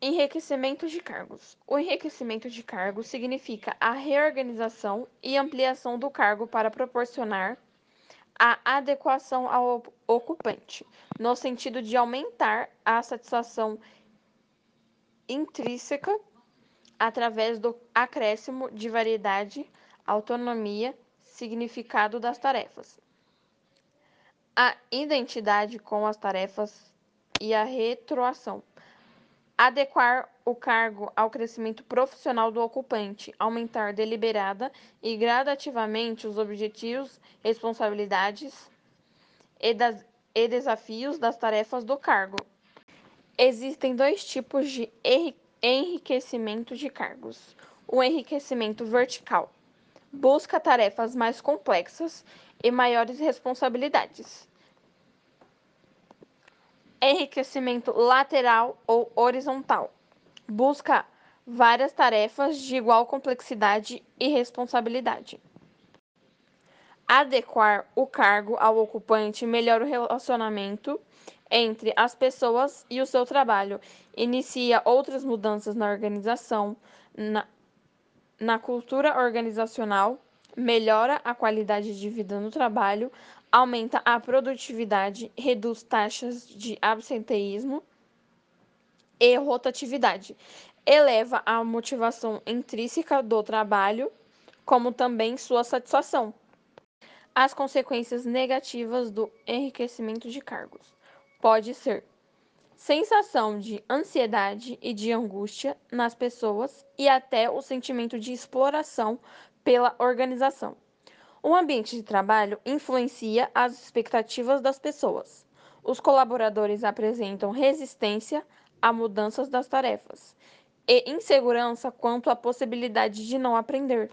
Enriquecimento de cargos. O enriquecimento de cargos significa a reorganização e ampliação do cargo para proporcionar a adequação ao ocupante, no sentido de aumentar a satisfação intrínseca através do acréscimo de variedade, autonomia, significado das tarefas, a identidade com as tarefas e a retroação adequar o cargo ao crescimento profissional do ocupante, aumentar deliberada e gradativamente os objetivos, responsabilidades e, das, e desafios das tarefas do cargo. Existem dois tipos de enriquecimento de cargos: o enriquecimento vertical busca tarefas mais complexas e maiores responsabilidades enriquecimento lateral ou horizontal. Busca várias tarefas de igual complexidade e responsabilidade. Adequar o cargo ao ocupante melhora o relacionamento entre as pessoas e o seu trabalho, inicia outras mudanças na organização, na, na cultura organizacional, melhora a qualidade de vida no trabalho, aumenta a produtividade, reduz taxas de absenteísmo e rotatividade, eleva a motivação intrínseca do trabalho, como também sua satisfação. As consequências negativas do enriquecimento de cargos pode ser sensação de ansiedade e de angústia nas pessoas e até o sentimento de exploração pela organização. O ambiente de trabalho influencia as expectativas das pessoas. Os colaboradores apresentam resistência a mudanças das tarefas e insegurança quanto à possibilidade de não aprender.